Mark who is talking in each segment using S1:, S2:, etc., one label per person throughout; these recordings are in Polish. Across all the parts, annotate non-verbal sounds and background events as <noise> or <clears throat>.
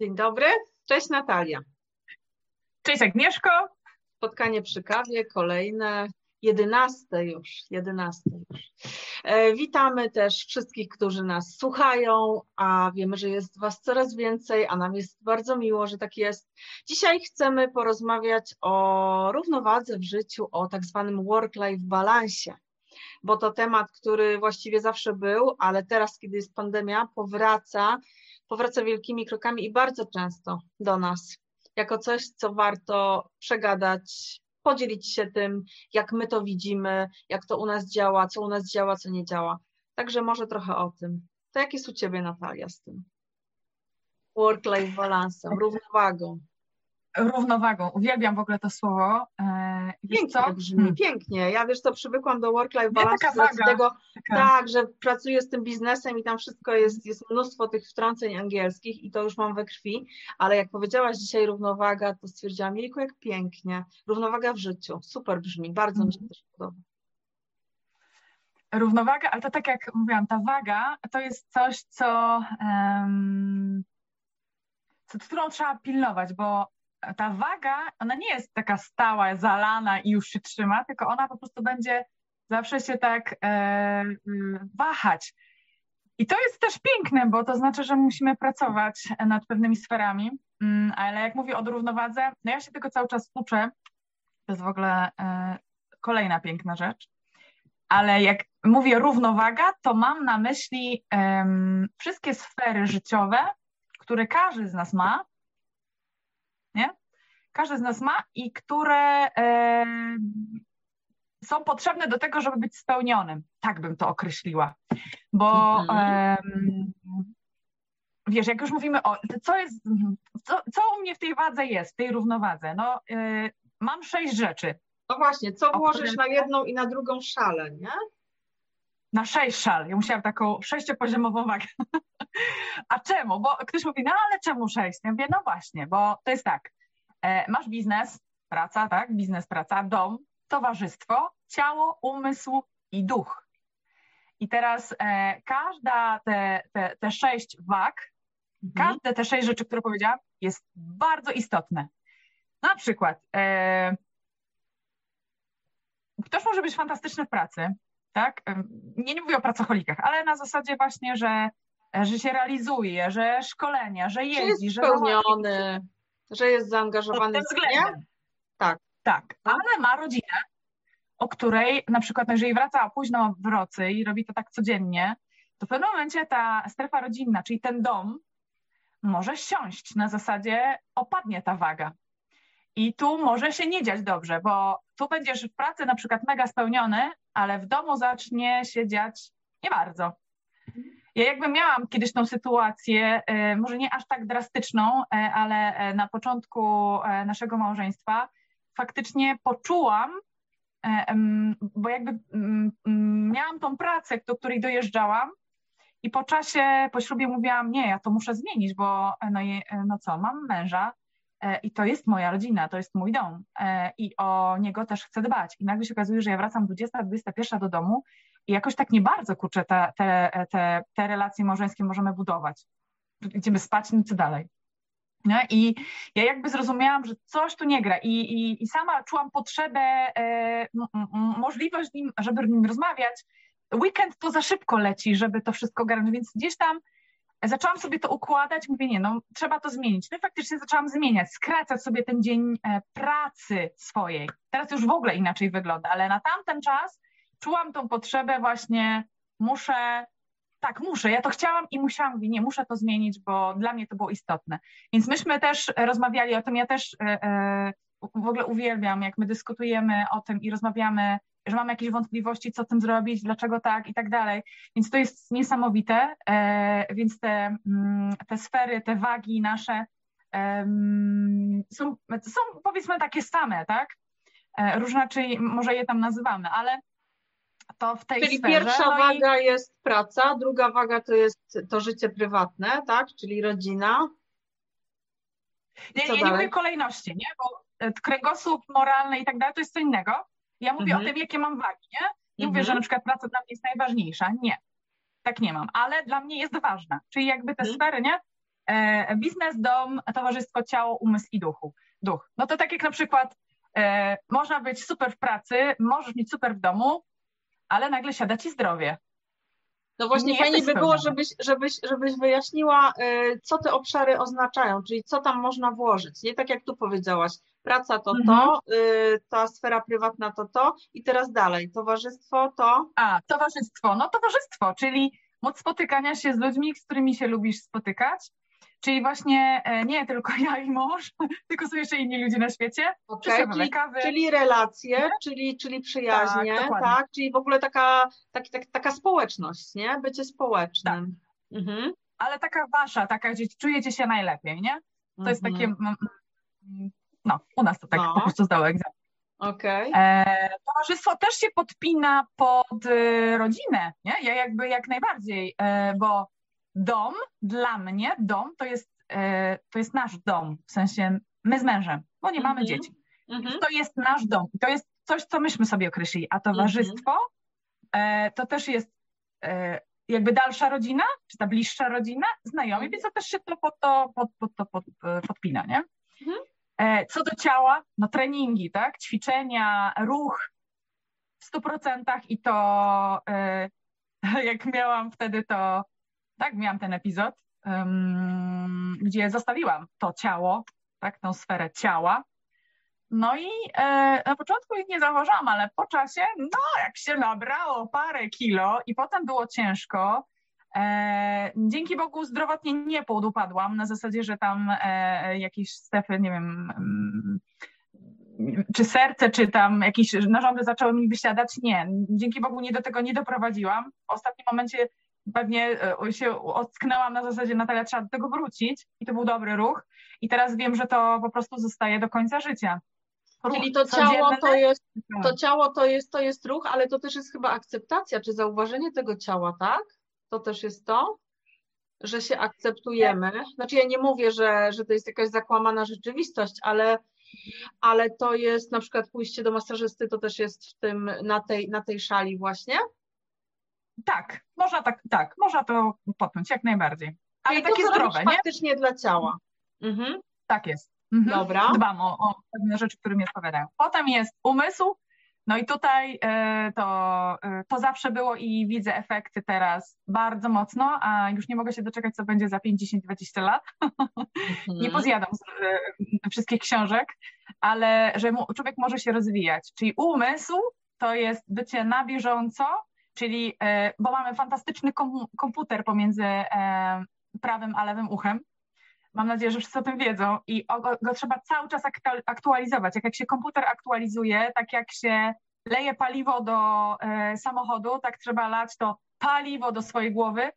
S1: Dzień dobry, cześć Natalia.
S2: Cześć Agnieszko.
S1: Spotkanie przy kawie, kolejne, jedenaste już, jedenaste już. E, witamy też wszystkich, którzy nas słuchają, a wiemy, że jest Was coraz więcej, a nam jest bardzo miło, że tak jest. Dzisiaj chcemy porozmawiać o równowadze w życiu, o tak zwanym work-life balansie bo to temat, który właściwie zawsze był, ale teraz, kiedy jest pandemia, powraca, powraca wielkimi krokami i bardzo często do nas, jako coś, co warto przegadać, podzielić się tym, jak my to widzimy, jak to u nas działa, co u nas działa, co nie działa. Także może trochę o tym. To jak jest u Ciebie, Natalia, z tym? Work-life balansem, równowagą
S2: równowagą. Uwielbiam w ogóle to słowo.
S1: E, pięknie co? brzmi, hmm. pięknie. Ja wiesz, to przywykłam do work-life balance z tego, taka... tak, że pracuję z tym biznesem i tam wszystko jest, jest mnóstwo tych wtrąceń angielskich i to już mam we krwi, ale jak powiedziałaś dzisiaj równowaga, to stwierdziłam, Jejku, jak pięknie. Równowaga w życiu. Super brzmi, bardzo mi się też podoba.
S2: Równowaga, ale to tak jak mówiłam, ta waga to jest coś, co, um, co którą trzeba pilnować, bo ta waga, ona nie jest taka stała, zalana i już się trzyma, tylko ona po prostu będzie zawsze się tak e, mm, wahać. I to jest też piękne, bo to znaczy, że musimy pracować nad pewnymi sferami, mm, ale jak mówię o równowadze, no ja się tego cały czas uczę. To jest w ogóle e, kolejna piękna rzecz. Ale jak mówię równowaga, to mam na myśli wszystkie sfery życiowe, które każdy z nas ma? Każdy z nas ma i które e, są potrzebne do tego, żeby być spełnionym. Tak bym to określiła. Bo e, wiesz, jak już mówimy o, co jest, co, co u mnie w tej wadze jest, w tej równowadze? No, e, mam sześć rzeczy.
S1: No właśnie, co włożysz na jedną i na drugą szalę, nie?
S2: Na sześć szal. Ja musiałam taką sześciopoziomową wagę. <laughs> A czemu? Bo ktoś mówi, no ale czemu sześć? Ja mówię, no właśnie, bo to jest tak. E, masz biznes, praca, tak? Biznes, praca, dom, towarzystwo, ciało, umysł i duch. I teraz e, każda te, te, te sześć wag, mhm. każde te sześć rzeczy, które powiedziałam, jest bardzo istotne. Na przykład e, ktoś może być fantastyczny w pracy, tak? Nie, nie mówię o pracocholikach, ale na zasadzie właśnie, że, że się realizuje, że szkolenia, że jeździ,
S1: że spełniony, że jest zaangażowany.
S2: w względem. Tak. Tak, ale ma rodzinę, o której na przykład, no jeżeli wraca późno w nocy i robi to tak codziennie, to w pewnym momencie ta strefa rodzinna, czyli ten dom, może siąść na zasadzie opadnie ta waga. I tu może się nie dziać dobrze, bo tu będziesz w pracy na przykład mega spełniony, ale w domu zacznie się dziać nie bardzo. Ja jakby miałam kiedyś tą sytuację, e, może nie aż tak drastyczną, e, ale e, na początku naszego małżeństwa faktycznie poczułam, bo jakby miałam tą pracę, do której dojeżdżałam i po czasie, po ślubie mówiłam, nie, ja to muszę zmienić, bo no, no co, mam męża, i to jest moja rodzina, to jest mój dom i o niego też chcę dbać. I nagle się okazuje, że ja wracam 20, 21 do domu jakoś tak nie bardzo, kurczę, te, te, te, te relacje małżeńskie możemy budować. Idziemy spać, no co dalej. Nie? I ja jakby zrozumiałam, że coś tu nie gra i, i, i sama czułam potrzebę, e, możliwość, nim, żeby nim rozmawiać. Weekend to za szybko leci, żeby to wszystko garnąć, więc gdzieś tam zaczęłam sobie to układać, mówię, nie, no trzeba to zmienić. No i faktycznie zaczęłam zmieniać, skracać sobie ten dzień e, pracy swojej. Teraz już w ogóle inaczej wygląda, ale na tamten czas czułam tą potrzebę właśnie, muszę, tak, muszę, ja to chciałam i musiałam, mówię, nie, muszę to zmienić, bo dla mnie to było istotne. Więc myśmy też rozmawiali o tym, ja też e, e, w ogóle uwielbiam, jak my dyskutujemy o tym i rozmawiamy że mam jakieś wątpliwości, co tym zrobić, dlaczego tak i tak dalej. Więc to jest niesamowite. E, więc te, mm, te sfery, te wagi nasze są, są powiedzmy takie same, tak? Różne, czyli może je tam nazywamy, ale to w tej
S1: Czyli
S2: sferze,
S1: pierwsza no waga i... jest praca, druga waga to jest to życie prywatne, tak? Czyli rodzina.
S2: Nie, nie, nie mówię kolejności, nie? Bo e, kręgosłup moralny i tak dalej to jest co innego. Ja mówię mhm. o tym, jakie mam wagi, nie? Nie mhm. mówię, że mhm. na przykład praca dla mnie jest najważniejsza. Nie, tak nie mam, ale dla mnie jest ważna. Czyli jakby te mhm. sfery, nie? e, biznes, dom, towarzystwo, ciało, umysł i duchu. duch. No to tak jak na przykład e, można być super w pracy, możesz mieć super w domu, ale nagle siada ci zdrowie.
S1: No właśnie nie fajnie by było, żebyś, żebyś, żebyś wyjaśniła, y, co te obszary oznaczają, czyli co tam można włożyć. Nie tak jak tu powiedziałaś, praca to mhm. to, y, ta sfera prywatna to to i teraz dalej, towarzystwo to...
S2: A, towarzystwo, no towarzystwo, czyli moc spotykania się z ludźmi, z którymi się lubisz spotykać, Czyli właśnie e, nie tylko ja i mąż, <laughs> tylko są jeszcze inni ludzie na świecie.
S1: Okay, czyli, czyli relacje, czyli, czyli przyjaźnie, tak, tak, Czyli w ogóle taka, tak, tak, taka społeczność, nie? Bycie społecznym.
S2: Tak. Mhm. Ale taka wasza, taka, gdzie czujecie się najlepiej, nie? To mhm. jest takie, mhm. no, u nas to tak no. po prostu zdało egzamin.
S1: Okay. E,
S2: towarzystwo też się podpina pod y, rodzinę, nie? Ja jakby jak najbardziej, e, bo dom dla mnie, dom to jest, e, to jest nasz dom, w sensie my z mężem, bo nie mamy mm -hmm. dzieci. Mm-hmm. To jest nasz dom to jest coś, co myśmy sobie określili, a towarzystwo mm-hmm. to też jest e, jakby dalsza rodzina, czy ta bliższa rodzina, znajomi, mm-hmm. więc to też się to pod to pod, pod, pod, pod, podpina, nie? Mhm. Co do ciała, no treningi, tak? Ćwiczenia, ruch w stu procentach i to <laughs> jak miałam wtedy to tak, miałam ten epizod, um, gdzie zostawiłam to ciało, tak, tą sferę ciała. No i e, na początku ich nie zauważyłam, ale po czasie, no jak się nabrało parę kilo i potem było ciężko, E, dzięki Bogu zdrowotnie nie podupadłam, na zasadzie, że tam e, jakieś stefy, nie wiem, mm, czy serce, czy tam jakieś narządy zaczęły mi wysiadać. Nie, dzięki Bogu nie do tego nie doprowadziłam. W ostatnim momencie pewnie e, się ocknęłam na zasadzie Natalia, trzeba do tego wrócić i to był dobry ruch i teraz wiem, że to po prostu zostaje do końca życia.
S1: Ruch Czyli to ciało to jest, to ciało to jest, to jest ruch, ale to też jest chyba akceptacja, czy zauważenie tego ciała, tak? To też jest to, że się akceptujemy. Znaczy ja nie mówię, że, że to jest jakaś zakłamana rzeczywistość, ale, ale to jest na przykład pójście do masażysty, to też jest w tym, na tej, na tej szali właśnie.
S2: Tak, można tak, tak, można to potnąć jak najbardziej. Ale takie to, zdrowe, nie?
S1: faktycznie dla ciała. Mhm.
S2: Tak jest. Mhm. Dobra. Dbam o, o pewne rzeczy, które mi odpowiadają. Potem jest umysł, no i tutaj e, to, e, to zawsze było i widzę efekty teraz bardzo mocno, a już nie mogę się doczekać, co będzie za 5, 10, 20 lat. Mhm. <laughs> nie pozjadam e, wszystkich książek, ale że człowiek może się rozwijać. Czyli umysł to jest bycie na bieżąco czyli, e, bo mamy fantastyczny komputer pomiędzy e, prawym a lewym uchem. Mam nadzieję, że wszyscy o tym wiedzą i go, trzeba cały czas aktualizować. Jak, jak się komputer aktualizuje, tak jak się leje paliwo do e, samochodu, tak trzeba lać to paliwo do swojej głowy.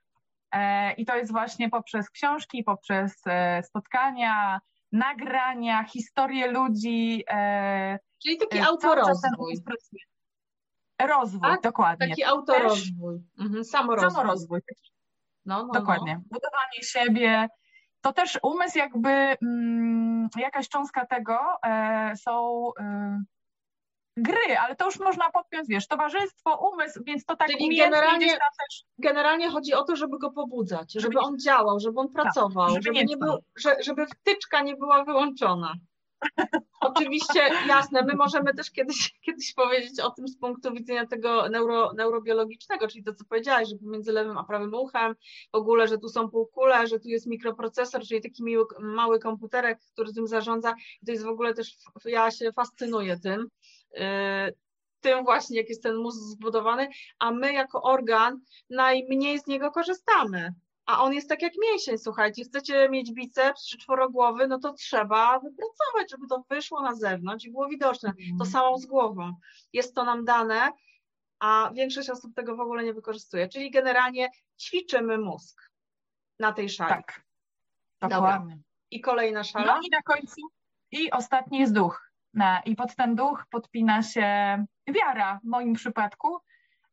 S2: I to jest właśnie poprzez książki, poprzez spotkania, nagrania, historie ludzi.
S1: Czyli taki autorozwój.
S2: Rozwój, tak? dokładnie.
S1: Taki autorozwój, mhm, samorozwój.
S2: samorozwój. No, no, dokładnie. No. Budowanie siebie. To też umysł jakby, mm, jakaś cząstka tego e, są e, gry, ale to już można podpiąć, wiesz, towarzystwo, umysł, więc to tak
S1: Czyli generalnie, też... generalnie chodzi o to, żeby go pobudzać, żeby, żeby on działał, żeby on tak, pracował, żeby, żeby, nie był, żeby wtyczka nie była wyłączona. Oczywiście, jasne, my możemy też kiedyś, kiedyś powiedzieć o tym z punktu widzenia tego neuro, neurobiologicznego, czyli to, co powiedziałaś, że pomiędzy lewym a prawym uchem, w ogóle, że tu są półkule, że tu jest mikroprocesor, czyli taki miły, mały komputerek, który tym zarządza. I to jest w ogóle też, ja się fascynuję tym, yy, tym właśnie, jak jest ten mózg zbudowany, a my jako organ najmniej z niego korzystamy a on jest tak jak mięsień, słuchajcie, chcecie mieć biceps czy czworogłowy, no to trzeba wypracować, żeby to wyszło na zewnątrz i było widoczne. To mhm. samo z głową. Jest to nam dane, a większość osób tego w ogóle nie wykorzystuje. Czyli generalnie ćwiczymy mózg na tej szali.
S2: Tak, dokładnie.
S1: I kolejna szala.
S2: No i na końcu, i ostatni jest duch. I pod ten duch podpina się wiara w moim przypadku,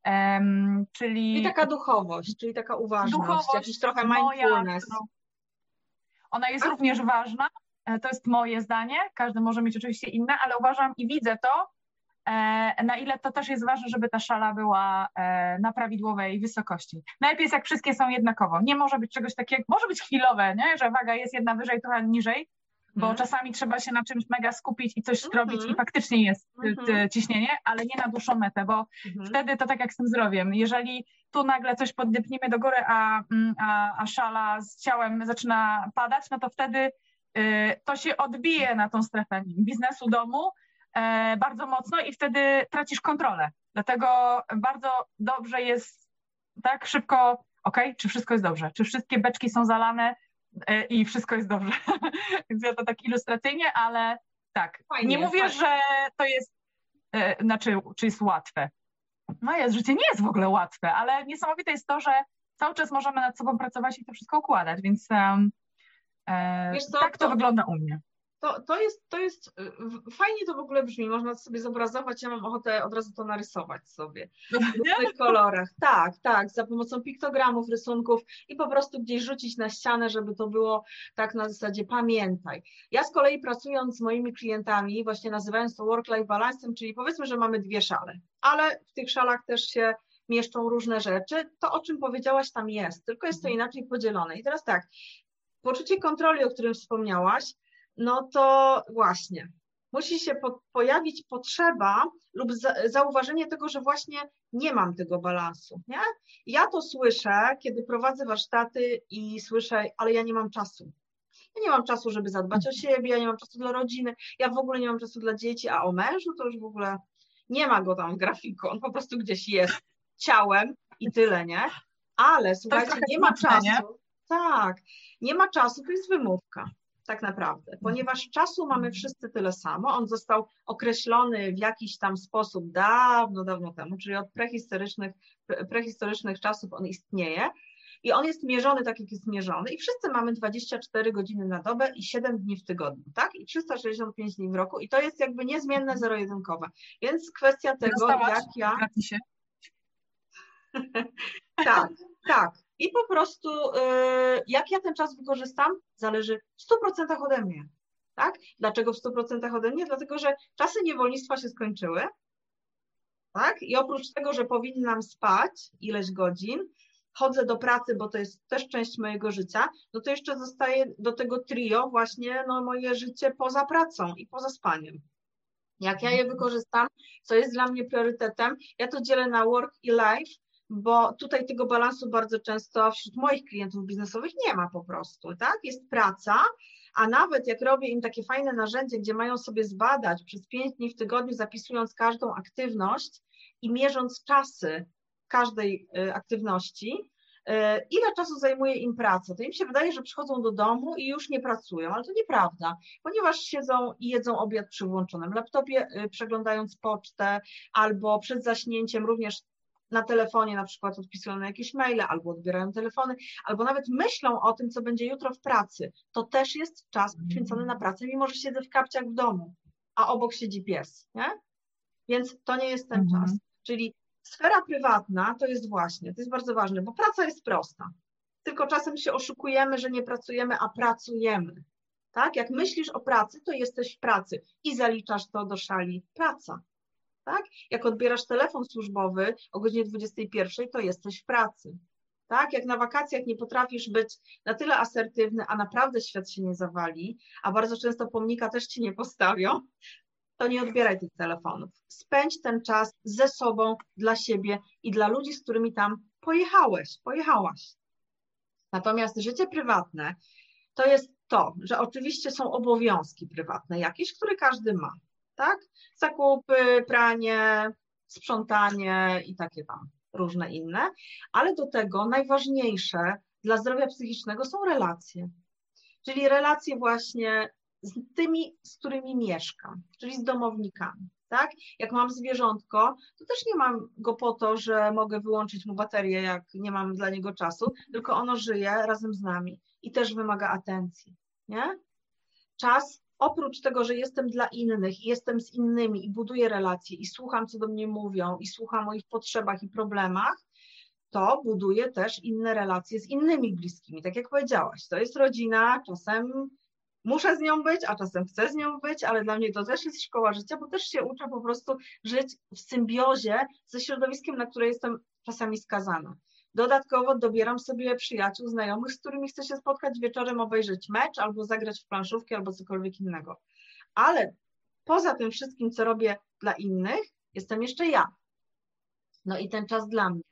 S1: Um, czyli... I taka duchowość, czyli taka uważność, duchowość jakiś trochę mindfulness. Moja,
S2: ona jest A? również ważna, e, to jest moje zdanie, każdy może mieć oczywiście inne, ale uważam i widzę to, e, na ile to też jest ważne, żeby ta szala była e, na prawidłowej wysokości. Najlepiej jest, jak wszystkie są jednakowo. Nie może być czegoś takiego, może być chwilowe, nie? że waga jest jedna wyżej, trochę niżej, bo mm. czasami trzeba się na czymś mega skupić i coś skrobić mm -hmm. i faktycznie jest mm -hmm. ciśnienie, ale nie na dłuższą metę, bo -hmm. wtedy to tak jak z tym zdrowiem. Jeżeli tu nagle coś poddypniemy do góry, a, mm, a, a szala z ciałem zaczyna padać, no to wtedy y, to się odbije na tą strefę biznesu, domu y, bardzo mocno i wtedy tracisz kontrolę. Dlatego bardzo dobrze jest tak szybko, ok, czy wszystko jest dobrze, czy wszystkie beczki są zalane, E, i wszystko jest dobrze. <laughs> Więc ja to tak ilustracyjnie, ale tak. Fajnie, nie mówię, fajnie. że to jest, e, znaczy, czy jest łatwe. No jest, życie nie jest w ogóle łatwe, ale niesamowite jest to, że cały czas możemy nad sobą pracować i to wszystko układać, więc um, e, tak to, to, wygląda u mnie
S1: to, to, jest, to jest, y, fajnie to w ogóle brzmi, można sobie zobrazować, ja mam ochotę od razu to narysować sobie w tych kolorach. Tak, tak, za pomocą piktogramów, rysunków i po prostu gdzieś rzucić na ścianę, żeby to było tak na zasadzie pamiętaj. Ja z kolei pracując z moimi klientami, właśnie nazywając to work-life balance'em, czyli powiedzmy, że mamy dwie szale, ale w tych szalach też się mieszczą różne rzeczy. To, o czym powiedziałaś, tam jest, tylko jest to mhm. inaczej podzielone. I teraz tak, poczucie kontroli, o którym wspomniałaś, no to właśnie musi się po, pojawić potrzeba lub za, zauważenie tego, że właśnie nie mam tego balansu. Nie? Ja to słyszę, kiedy prowadzę warsztaty i słyszę, ale ja nie mam czasu. Ja nie mam czasu, żeby zadbać o siebie, ja nie mam czasu dla rodziny, ja w ogóle nie mam czasu dla dzieci, a o mężu to już w ogóle nie ma go tam w grafiku, on po prostu gdzieś jest ciałem i tyle, nie? Ale słuchajcie, nie ma czasu. Nie? Tak, nie ma czasu, to jest wymówka tak naprawdę, ponieważ czasu mamy wszyscy tyle samo. On został określony w jakiś tam sposób dawno, dawno temu, czyli od prehistorycznych, prehistorycznych czasów on istnieje. I on jest mierzony tak, jak jest mierzony, i wszyscy mamy 24 godziny na dobę i 7 dni w tygodniu, tak? I 365 dni w roku, i to jest jakby niezmienne zero-jedynkowe. Więc kwestia tego, jak ja. <laughs> tak, tak. I po prostu, y, jak ja ten czas wykorzystam, zależy w 100% ode mnie. Tak? Dlaczego w 100% ode mnie? Dlatego, że czasy niewolnictwa się skończyły. Tak? I oprócz tego, że powinnam spać ileś godzin, chodzę do pracy, bo to jest też część mojego życia, no to jeszcze zostaje do tego trio właśnie no, moje życie poza pracą i poza spaniem. Jak ja je wykorzystam, co jest dla mnie priorytetem, ja to dzielę na work i life, bo tutaj tego balansu bardzo często wśród moich klientów biznesowych nie ma po prostu, tak? Jest praca, a nawet jak robię im takie fajne narzędzie, gdzie mają sobie zbadać przez pięć dni w tygodniu, zapisując każdą aktywność i mierząc czasy każdej y, aktywności, y, ile czasu zajmuje im praca, to im się wydaje, że przychodzą do domu i już nie pracują, ale to nieprawda, ponieważ siedzą i jedzą obiad przy włączonym laptopie, y, przeglądając pocztę, albo przed zaśnięciem również na telefonie na przykład odpisują na jakieś maile, albo odbierają telefony, albo nawet myślą o tym, co będzie jutro w pracy. To też jest czas poświęcony na pracę, mimo że siedzę w kapciach w domu, a obok siedzi pies, nie? Więc to nie jest ten mhm. czas. Czyli sfera prywatna to jest właśnie, to jest bardzo ważne, bo praca jest prosta. Tylko czasem się oszukujemy, że nie pracujemy, a pracujemy. Tak? Jak myślisz o pracy, to jesteś w pracy i zaliczasz to do szali praca tak? Jak odbierasz telefon służbowy o godzinie 21, to jesteś w pracy. Tak? Jak na wakacjach nie potrafisz być na tyle asertywny, a naprawdę świat się nie zawali, a bardzo często pomnika też ci nie postawią, to nie odbieraj tych telefonów. Spędź ten czas ze sobą, dla siebie i dla ludzi, z którymi tam pojechałeś, pojechałaś. Natomiast życie prywatne to jest to, że oczywiście są obowiązki prywatne jakieś, które każdy ma tak? Zakupy, pranie, sprzątanie i takie tam różne inne, ale do tego najważniejsze dla zdrowia psychicznego są relacje. Czyli relacje właśnie z tymi, z którymi mieszkam, czyli z domownikami. Tak? Jak mam zwierzątko, to też nie mam go po to, że mogę wyłączyć mu baterię, jak nie mam dla niego czasu, tylko ono żyje razem z nami i też wymaga atencji. Nie? Czas oprócz tego, że jestem dla innych jestem z innymi i buduję relacje i słucham, co do mnie mówią i słucham o ich potrzebach i problemach, to buduję też inne relacje z innymi bliskimi. Tak jak powiedziałaś, to jest rodzina, czasem muszę z nią być, a czasem chcę z nią być, ale dla mnie to też jest szkoła życia, bo też się uczę po prostu żyć w symbiozie ze środowiskiem, na które jestem czasami skazana. Dodatkowo dobieram sobie przyjaciół, znajomych, z którymi chcę się spotkać wieczorem, obejrzeć mecz albo zagrać w planszówki albo cokolwiek innego. Ale poza tym wszystkim, co robię dla innych, jestem jeszcze ja. No i ten czas dla mnie.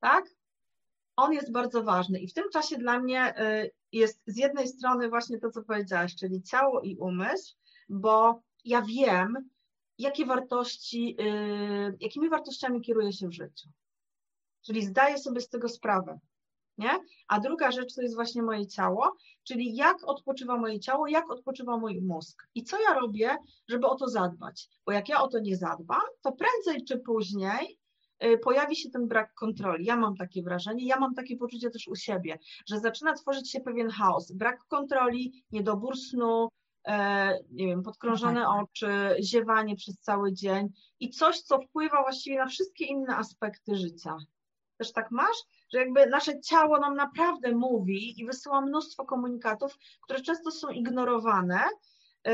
S1: Tak? On jest bardzo ważny i w tym czasie dla mnie y, jest z jednej strony właśnie to, co powiedziałaś, czyli ciało i umysł, bo ja wiem, jakie wartości, y, jakimi wartościami kieruję się w życiu. Czyli zdaję sobie z tego sprawę. Nie? A druga rzecz to jest właśnie moje ciało, czyli jak odpoczywa moje ciało, jak odpoczywa mój mózg i co ja robię, żeby o to zadbać. Bo jak ja o to nie zadbam, to prędzej czy później y, pojawi się ten brak kontroli. Ja mam takie wrażenie, ja mam takie poczucie też u siebie, że zaczyna tworzyć się pewien chaos, brak kontroli, niedobór snu, e, nie wiem, podkrążone tak. oczy, ziewanie przez cały dzień i coś, co wpływa właściwie na wszystkie inne aspekty życia. Też tak masz? Że jakby nasze ciało nam naprawdę mówi i wysyła mnóstwo komunikatów, które często są ignorowane yy,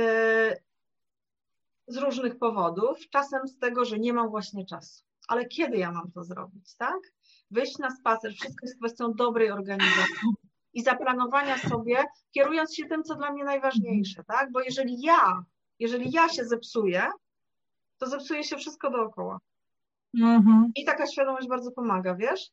S1: z różnych powodów, czasem z tego, że nie mam właśnie czasu. Ale kiedy ja mam to zrobić, tak? Wyjść na spacer, wszystko jest kwestią dobrej organizacji i zaplanowania sobie, kierując się tym, co dla mnie najważniejsze, tak? Bo jeżeli ja, jeżeli ja się zepsuję, to zepsuje się wszystko dookoła. Mhm. I taka świadomość bardzo pomaga, wiesz?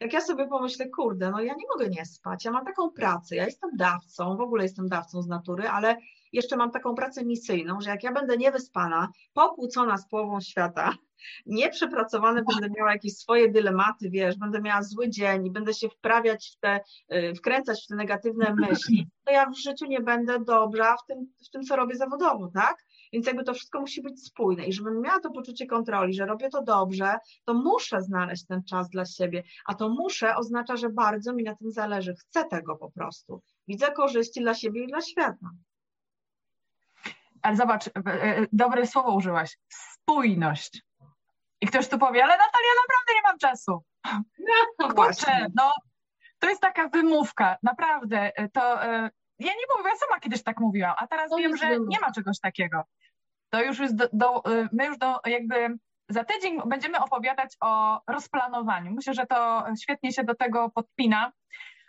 S1: Jak ja sobie pomyślę, kurde, no ja nie mogę nie spać, ja mam taką pracę, ja jestem dawcą, w ogóle jestem dawcą z natury, ale jeszcze mam taką pracę misyjną, że jak ja będę niewyspana, pokłócona z połową świata, <laughs> nieprzepracowane będę miała jakieś swoje dylematy, wiesz, będę miała zły dzień i będę się wprawiać w te, y, wkręcać w te negatywne myśli, to ja w życiu nie będę dobra w tym, w tym co robię zawodowo, tak? Więc jakby to wszystko musi być spójne i żebym miała to poczucie kontroli, że robię to dobrze, to muszę znaleźć ten czas dla siebie, a to muszę oznacza, że bardzo mi na tym zależy, chcę tego po prostu. Widzę korzyści dla siebie i dla świata.
S2: Ale zobacz, e, e, dobre słowo użyłaś. Spójność. I ktoś tu powie, ale Natalia, naprawdę nie mam czasu. No, Kurczę, no to jest taka wymówka, naprawdę. E, to ja nie mówię, ja sama kiedyś tak mówiłam, a teraz to wiem, że nie ma czegoś takiego to już jest do, do, y, my już do, jakby za tydzień będziemy opowiadać o rozplanowaniu. Myślę, że to świetnie się do tego podpina,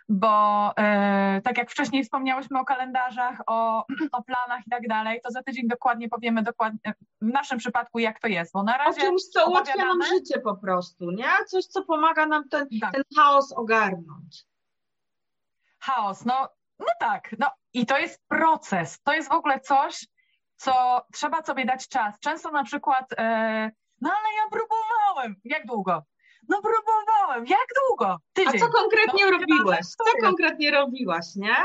S2: bo e, tak jak wcześniej wspomniałyśmy o kalendarzach, o, <clears throat> o planach i tak dalej, to za tydzień dokładnie powiemy dokładnie w naszym przypadku, jak to jest, bo na razie...
S1: O czymś, co ułatwia nam życie po prostu, nie? Coś, co pomaga nam ten, tak. ten chaos ogarnąć.
S2: Chaos, no, no tak, no i to jest proces, to jest w ogóle coś, co trzeba sobie dać czas. Często na przykład, e, no ale ja próbowałem. Jak długo? No próbowałem. Jak długo?
S1: Tydzień. A co konkretnie no, robiłeś? Co konkretnie robiłaś, nie?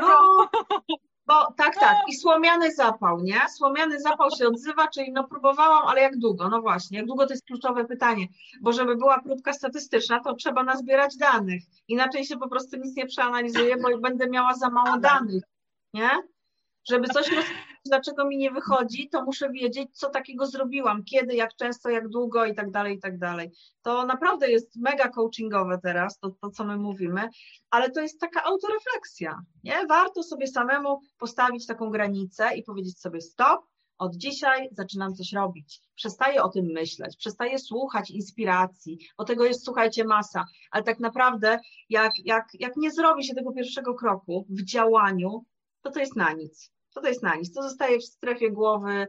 S1: No, bo tak, tak. I słomiany zapał, nie? Słomiany zapał się odzywa, czyli no próbowałam, ale jak długo? No właśnie, jak długo to jest kluczowe pytanie, bo żeby była próbka statystyczna, to trzeba nazbierać danych. Inaczej się po prostu nic nie przeanalizuje, bo będę miała za mało danych, nie? Żeby coś dlaczego mi nie wychodzi, to muszę wiedzieć, co takiego zrobiłam, kiedy, jak często, jak długo i tak dalej, i tak dalej. To naprawdę jest mega coachingowe teraz, to, to co my mówimy, ale to jest taka autorefleksja, nie? Warto sobie samemu postawić taką granicę i powiedzieć sobie stop, od dzisiaj zaczynam coś robić. Przestaję o tym myśleć, przestaję słuchać inspiracji, bo tego jest, słuchajcie, masa, ale tak naprawdę, jak, jak, jak nie zrobi się tego pierwszego kroku w działaniu, to to jest na nic to jest na nic. To zostaje w strefie głowy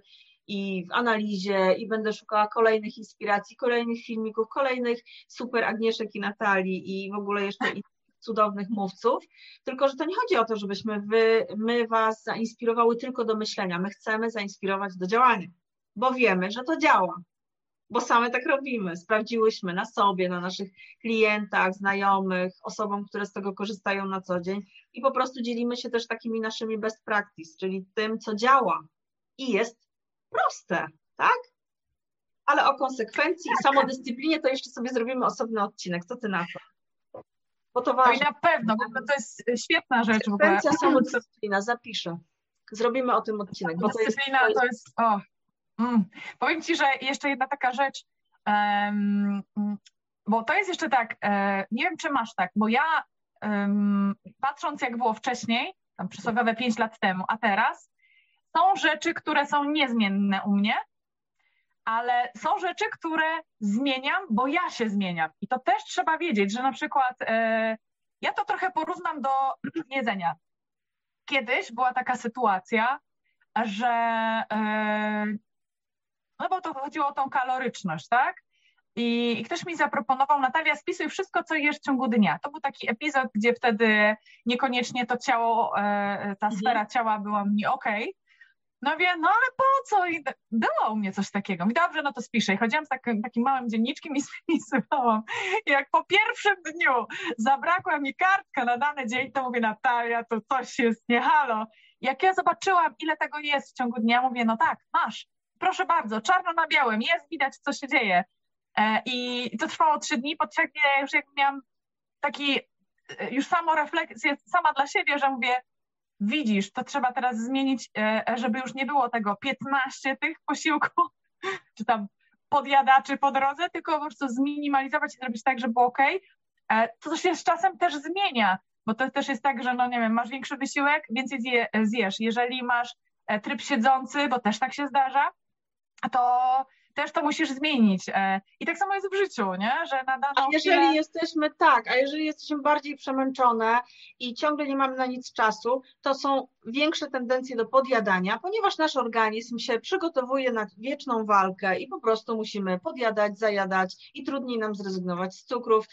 S1: i w analizie i będę szukała kolejnych inspiracji, kolejnych filmików, kolejnych super Agnieszek i Natalii i w ogóle jeszcze cudownych mówców, tylko że to nie chodzi o to, żebyśmy wy, my Was zainspirowały tylko do myślenia, my chcemy zainspirować do działania, bo wiemy, że to działa, bo same tak robimy, sprawdziłyśmy na sobie, na naszych klientach, znajomych, osobom, które z tego korzystają na co dzień i po prostu dzielimy się też takimi naszymi best practice, czyli tym, co działa i jest proste, tak? Ale o konsekwencji tak. i samodyscyplinie to jeszcze sobie zrobimy osobny odcinek. Co ty na to?
S2: Bo to ważne. No i na pewno, bo to jest świetna rzecz.
S1: Konsekwencja, samodyscyplina, zapiszę. Zrobimy o tym odcinek.
S2: Bo Dyscyplina to jest, to jest o, Mm. Powiem Ci, że jeszcze jedna taka rzecz, um, bo to jest jeszcze tak, e, nie wiem czy masz tak, bo ja um, patrząc jak było wcześniej, tam przysłowiowe 5 lat temu, a teraz są rzeczy, które są niezmienne u mnie, ale są rzeczy, które zmieniam, bo ja się zmieniam. I to też trzeba wiedzieć, że na przykład e, ja to trochę porównam do jedzenia. Kiedyś była taka sytuacja, że e, no bo to chodziło o tą kaloryczność, tak? I, I, ktoś mi zaproponował, Natalia, spisuj wszystko, co jesz w ciągu dnia. To był taki epizod, gdzie wtedy niekoniecznie to ciało, e, ta mhm. sfera ciała była mi ok. No wiem, no ale po co? I było u mnie coś takiego. I dobrze, no to spiszę. I chodziłam z takim, takim małym dzienniczkiem i <laughs> spisywałam. I jak po pierwszym dniu zabrakła mi kartka na dany dzień, to mówię, Natalia, to coś jest nie halo. Jak ja zobaczyłam, ile tego jest w ciągu dnia, mówię, no tak, masz, proszę bardzo, czarno na białym, jest widać, co się dzieje. E, I to trwało trzy dni, po trzech dniach już jak miałam taki e, już samo refleksję sama dla siebie, że mówię, widzisz, to trzeba teraz zmienić, e, żeby już nie było tego 15 tych posiłków, <laughs> czy tam podjadaczy po drodze, tylko po prostu zminimalizować i zrobić tak, żeby było ok. To się z czasem też zmienia, bo to też jest tak, że no nie wiem, masz większy wysiłek, więcej zje, zjesz. Jeżeli masz tryb siedzący, bo też tak się zdarza, to też to musisz zmienić. E, I tak samo jest w życiu, nie? że na daną
S1: A jeżeli chwilę... jesteśmy, tak, a jeżeli jesteśmy bardziej przemęczone i ciągle nie mamy na nic czasu, to są większe tendencje do podjadania, ponieważ nasz organizm się przygotowuje na wieczną walkę i po prostu musimy podjadać, zajadać i trudniej nam zrezygnować z cukrów,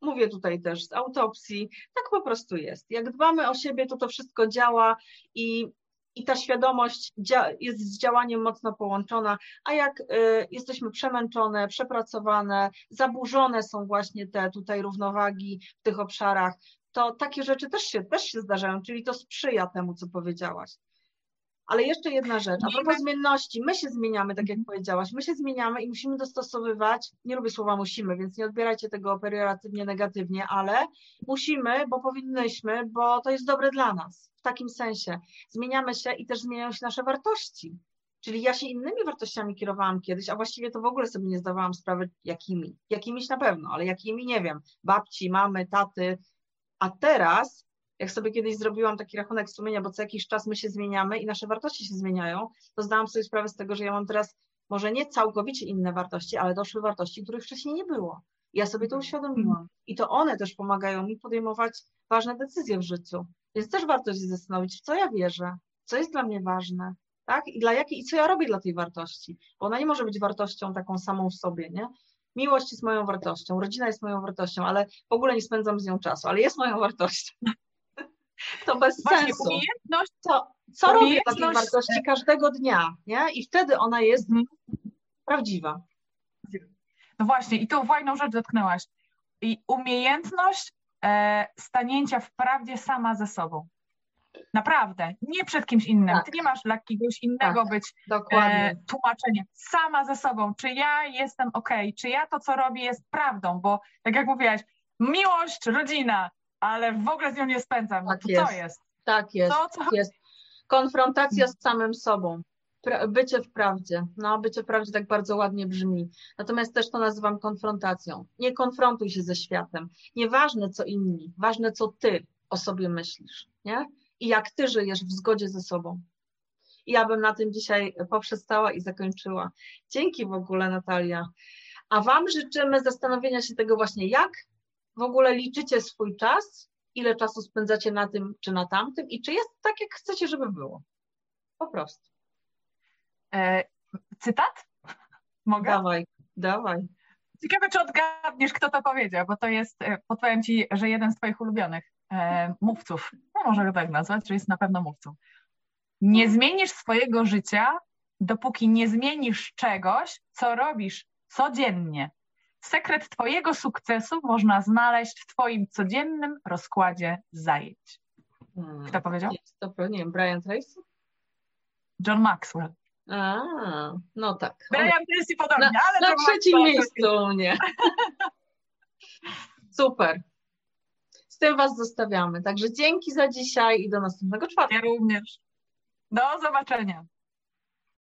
S1: Mówię tutaj też z autopsji, tak po prostu jest. Jak dbamy o siebie, to to wszystko działa i i ta świadomość jest z działaniem mocno połączona, a jak y, jesteśmy przemęczone, przepracowane, zaburzone są właśnie te tutaj równowagi w tych obszarach, to takie rzeczy też się, też się zdarzają, czyli to sprzyja temu, co powiedziałaś. Ale jeszcze jedna rzecz, a propos zmienności, my się zmieniamy, tak jak powiedziałaś, my się zmieniamy i musimy dostosowywać, nie lubię słowa musimy, więc nie odbierajcie tego pejoratywnie, negatywnie, ale musimy, bo powinnyśmy, bo to jest dobre dla nas, w takim sensie. Zmieniamy się i też zmieniają się nasze wartości. Czyli ja się innymi wartościami kierowałam kiedyś, a właściwie to w ogóle sobie nie zdawałam sprawy, jakimi. Jakimiś na pewno, ale jakimi nie wiem. Babci, mamy, taty. A teraz jak sobie kiedyś zrobiłam taki rachunek sumienia, bo co jakiś czas my się zmieniamy i nasze wartości się zmieniają, to zdałam sobie sprawę z tego, że ja mam teraz może nie całkowicie inne wartości, ale doszły wartości, których wcześniej nie było. Ja sobie to uświadomiłam. I to one też pomagają mi podejmować ważne decyzje w życiu. Więc też warto się zastanowić, w co ja wierzę, co jest dla mnie ważne, tak? I dla jakiej, i co ja robię dla tej wartości. Bo ona nie może być wartością taką samą w sobie, nie? Miłość jest moją wartością, rodzina jest moją wartością, ale w ogóle nie spędzam z nią czasu, ale jest moją wartością. To bez Właśnie, sensu. Umiejętność, to, co robię tej wartości każdego dnia, nie? I wtedy ona jest mhm. prawdziwa.
S2: No właśnie, i tu fajną rzecz dotknęłaś. I umiejętność e, stanięcia w prawdzie sama ze sobą. Naprawdę, nie przed kimś innym. Tak. Ty nie masz dla kogoś innego tak, być e, tłumaczeniem. Sama ze sobą, czy ja jestem ok, czy ja to, co robię, jest prawdą, bo tak jak mówiłaś, miłość, rodzina, ale w ogóle z nią nie spędzam. No tak to jest. co jest?
S1: Tak jest. To, co... jest. Konfrontacja z samym sobą. Bycie w prawdzie. No, bycie w prawdzie tak bardzo ładnie brzmi. Natomiast też to nazywam konfrontacją. Nie konfrontuj się ze światem. Nieważne co inni, ważne co ty o sobie myślisz, nie? I jak ty żyjesz w zgodzie ze sobą. I ja bym na tym dzisiaj poprzestała i zakończyła. Dzięki w ogóle, Natalia. A Wam życzymy zastanowienia się tego właśnie, jak w ogóle liczycie swój czas, ile czasu spędzacie na tym czy na tamtym i czy jest tak, jak chcecie, żeby było. Po prostu.
S2: E, cytat? Mogę?
S1: Dawaj, dawaj.
S2: Ciekawe, czy odgadniesz, kto to powiedział, bo to jest, e, podpowiem Ci, że jeden z Twoich ulubionych e, mówców, no może go tak nazwać, że jest na pewno mówcą. Nie zmienisz swojego życia, dopóki nie zmienisz czegoś, co robisz codziennie. Sekret Twojego sukcesu można znaleźć w Twoim codziennym rozkładzie zajęć. Hmm. Kto powiedział?
S1: Jest to, nie wiem, Brian Tracy?
S2: John Maxwell.
S1: A, no tak.
S2: Brian Tracy podobnie,
S1: na,
S2: ale
S1: Na trzecim miejscu u mnie. <laughs> Super. Z tym Was zostawiamy. Także dzięki za dzisiaj i do następnego czwartku.
S2: Ja również. Do zobaczenia.